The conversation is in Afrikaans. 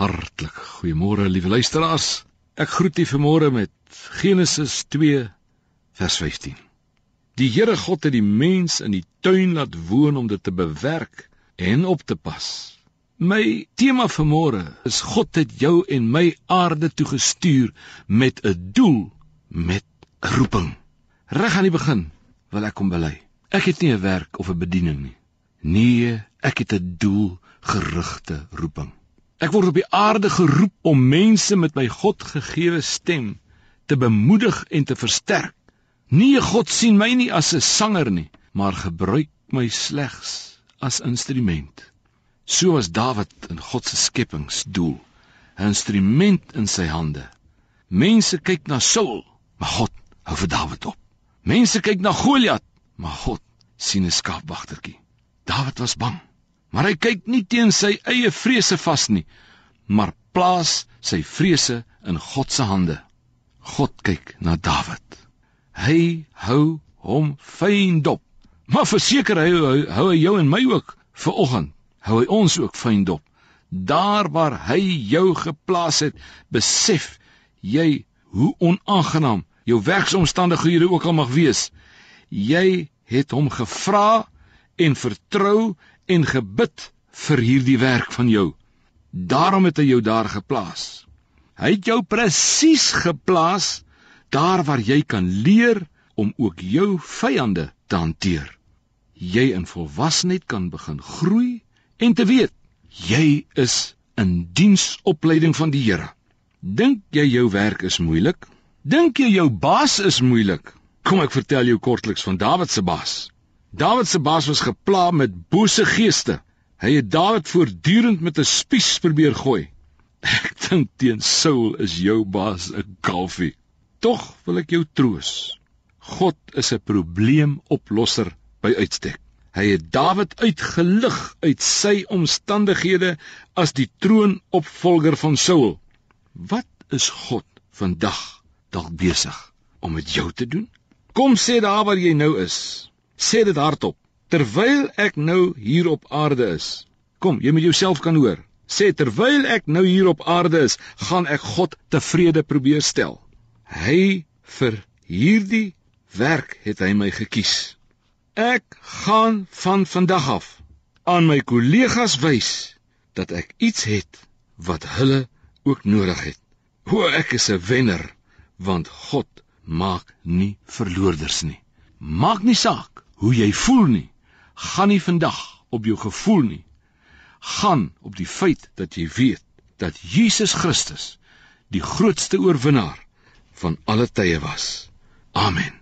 Hartlik goeiemôre, liewe luisteraars. Ek groet u vanmôre met Genesis 2 vers 15. Die Here God het die mens in die tuin laat woon om dit te bewerk en op te pas. My tema vanmôre is God het jou en my aarde toe gestuur met 'n doel, met 'n roeping. Reg aan die begin wil ek kom bely. Ek het nie 'n werk of 'n bediening nie. Nee, ek het 'n doelgerigte roeping. Ek word op die aarde geroep om mense met my God gegeewe stem te bemoedig en te versterk. Nie God sien my nie as 'n sanger nie, maar gebruik my slegs as instrument. So was Dawid in God se skepingsdoel, 'n instrument in sy hande. Mense kyk na Saul, maar God hou vir Dawid op. Mense kyk na Goliat, maar God sien 'n skaapwagtertjie. Dawid was bang. Maar hy kyk nie teen sy eie vrese vas nie, maar plaas sy vrese in God se hande. God kyk na Dawid. Hy hou hom fyn dop. Maar verseker hy hou, hou hy jou en my ook vir oggend. Hou hy ons ook fyn dop. Daar waar hy jou geplaas het, besef jy hoe onaangenaam jou werksomstandighede ook al mag wees. Jy het hom gevra en vertrou en gebid vir hierdie werk van jou. Daarom het hy jou daar geplaas. Hy het jou presies geplaas daar waar jy kan leer om ook jou vyande te hanteer. Jy in volwassenheid kan begin groei en te weet jy is in diensopleiding van die Here. Dink jy jou werk is moeilik? Dink jy jou baas is moeilik? Kom ek vertel jou kortliks van Dawid se baas. Dawid se baas was gepla met bose geeste. Hy het Dawid voortdurend met 'n spies probeer gooi. Ek dink teen Saul is jou baas 'n kalfie. Tog wil ek jou troos. God is 'n probleemoplosser by uitstek. Hy het Dawid uitgelig uit sy omstandighede as die troonopvolger van Saul. Wat is God vandag dalk besig om met jou te doen? Kom sê daar waar jy nou is sê dit hardop terwyl ek nou hier op aarde is kom jy met jouself kan hoor. Sê terwyl ek nou hier op aarde is gaan ek God tevrede probeer stel. Hy vir hierdie werk het hy my gekies. Ek gaan van vandag af aan my kollegas wys dat ek iets het wat hulle ook nodig het. O ek is 'n wenner want God maak nie verloorders nie. Maak nie saak hoe jy voel nie. Gaan nie vandag op jou gevoel nie. Gaan op die feit dat jy weet dat Jesus Christus die grootste oorwinnaar van alle tye was. Amen.